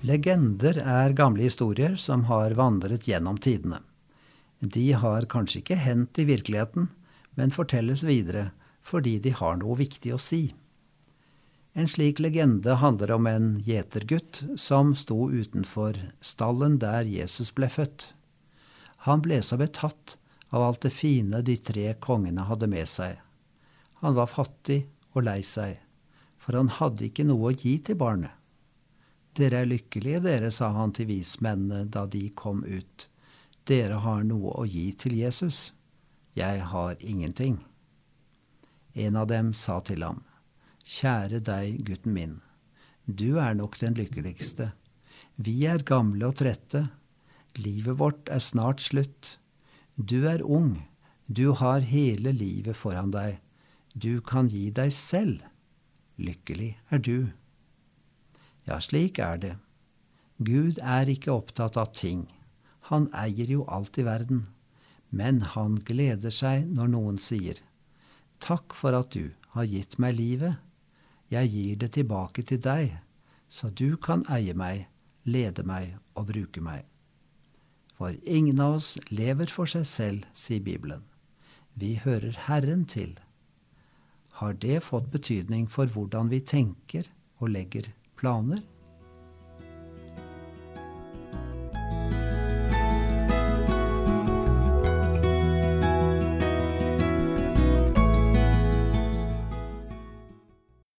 Legender er gamle historier som har vandret gjennom tidene. De har kanskje ikke hendt i virkeligheten, men fortelles videre fordi de har noe viktig å si. En slik legende handler om en gjetergutt som sto utenfor stallen der Jesus ble født. Han ble så betatt av alt det fine de tre kongene hadde med seg. Han var fattig og lei seg, for han hadde ikke noe å gi til barnet. Dere er lykkelige, dere, sa han til vismennene da de kom ut. Dere har noe å gi til Jesus. Jeg har ingenting. En av dem sa til ham, Kjære deg, gutten min, du er nok den lykkeligste. Vi er gamle og trette. Livet vårt er snart slutt. Du er ung, du har hele livet foran deg. Du kan gi deg selv. Lykkelig er du. Ja, slik er det. Gud er ikke opptatt av ting. Han eier jo alt i verden. Men han gleder seg når noen sier, Takk for at du har gitt meg livet. Jeg gir det tilbake til deg, så du kan eie meg, lede meg og bruke meg. For ingen av oss lever for seg selv, sier Bibelen. Vi hører Herren til. Har det fått betydning for hvordan vi tenker og legger planer?